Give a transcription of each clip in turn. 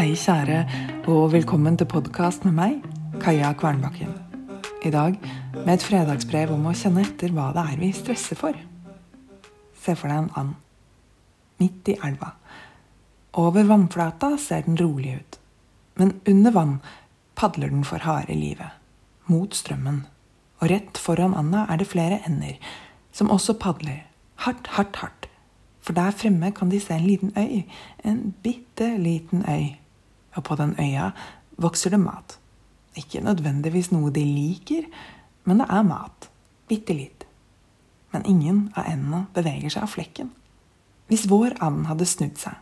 Hei, kjære, og velkommen til podkast med meg, Kaja Kvernbakken. I dag med et fredagsbrev om å kjenne etter hva det er vi stresser for. Se for deg en and. Midt i elva. Over vannflata ser den rolig ut. Men under vann padler den for harde livet. Mot strømmen. Og rett foran anda er det flere ender, som også padler. Hardt, hardt, hardt. For der fremme kan de se en liten øy. En bitte liten øy. Og på den øya vokser det mat. Ikke nødvendigvis noe de liker, men det er mat. Bitte litt. Men ingen av endene beveger seg av flekken. Hvis vår and hadde snudd seg,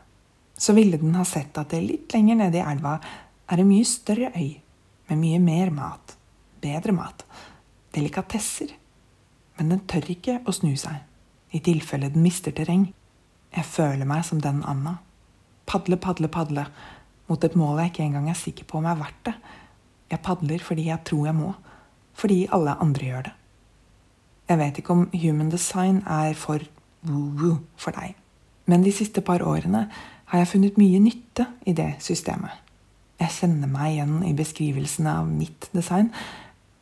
så ville den ha sett at det litt lenger nede i elva er en mye større øy med mye mer mat. Bedre mat. Delikatesser. Men den tør ikke å snu seg, i tilfelle den mister terreng. Jeg føler meg som den anda. Padle, padle, padle. Mot et mål jeg ikke engang er sikker på om er verdt det. Jeg padler fordi jeg tror jeg må. Fordi alle andre gjør det. Jeg vet ikke om human design er for woo-woo for deg. Men de siste par årene har jeg funnet mye nytte i det systemet. Jeg kjenner meg igjen i beskrivelsen av mitt design,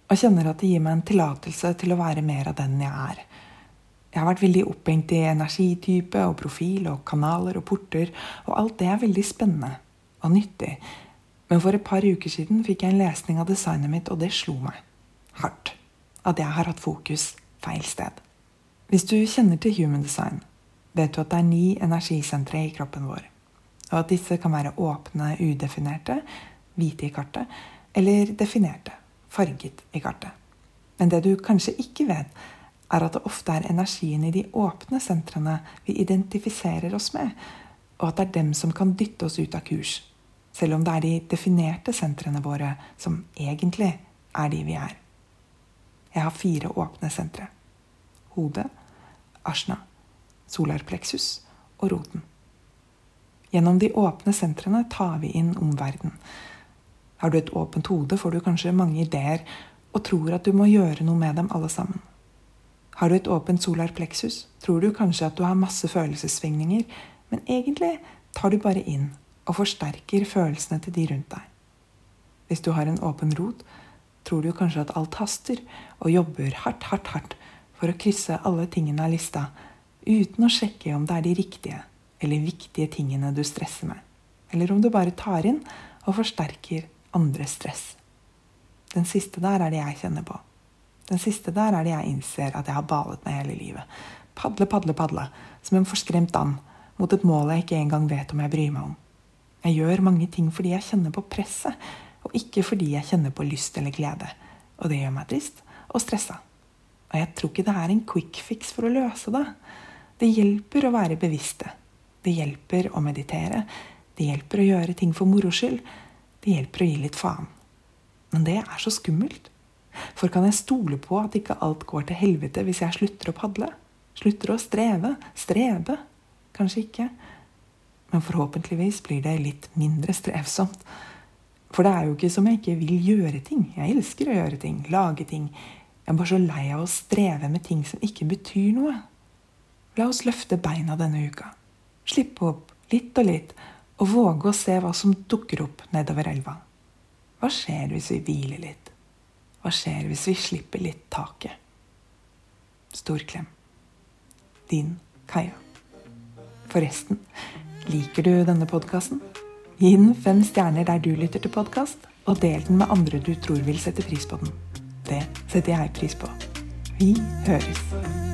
og kjenner at det gir meg en tillatelse til å være mer av den jeg er. Jeg har vært veldig opphengt i energitype og profil og kanaler og porter, og alt det er veldig spennende og nyttig. Men for et par uker siden fikk jeg en lesning av designet mitt, og det slo meg hardt. At jeg har hatt fokus feil sted. Hvis du kjenner til human design, vet du at det er ni energisentre i kroppen vår. Og at disse kan være åpne, udefinerte, hvite i kartet, eller definerte, farget i kartet. Men det du kanskje ikke vet, er at det ofte er energien i de åpne sentrene vi identifiserer oss med, og at det er dem som kan dytte oss ut av kurs selv om det er de definerte sentrene våre som egentlig er de vi er. Jeg har fire åpne sentre. Hodet, asjna, solarpleksus og roten. Gjennom de åpne sentrene tar vi inn omverdenen. Har du et åpent hode, får du kanskje mange ideer og tror at du må gjøre noe med dem alle sammen. Har du et åpent solarpleksus, tror du kanskje at du har masse følelsessvingninger, men egentlig tar du bare inn og forsterker følelsene til de rundt deg. Hvis du har en åpen rot, tror du kanskje at alt haster, og jobber hardt, hardt, hardt for å krysse alle tingene av lista, uten å sjekke om det er de riktige eller viktige tingene du stresser med, eller om du bare tar inn og forsterker andres stress. Den siste der er det jeg kjenner på. Den siste der er det jeg innser at jeg har balet med hele livet. Padle, padle, padle, som en forskremt and, mot et mål jeg ikke engang vet om jeg bryr meg om. Jeg gjør mange ting fordi jeg kjenner på presset, og ikke fordi jeg kjenner på lyst eller glede. Og det gjør meg trist og stressa. Og jeg tror ikke det er en quick fix for å løse det. Det hjelper å være bevisste. Det hjelper å meditere. Det hjelper å gjøre ting for moro skyld. Det hjelper å gi litt faen. Men det er så skummelt. For kan jeg stole på at ikke alt går til helvete hvis jeg slutter å padle? Slutter å streve? Strebe? Kanskje ikke. Men forhåpentligvis blir det litt mindre strevsomt. For det er jo ikke som jeg ikke vil gjøre ting. Jeg elsker å gjøre ting, lage ting. Jeg er bare så lei av å streve med ting som ikke betyr noe. La oss løfte beina denne uka. Slippe opp litt og litt, og våge å se hva som dukker opp nedover elva. Hva skjer hvis vi hviler litt? Hva skjer hvis vi slipper litt taket? Stor klem. Din Kaja. Forresten, Liker du denne podkasten? Gi den fem stjerner der du lytter til podkast, og del den med andre du tror vil sette pris på den. Det setter jeg pris på. Vi høres.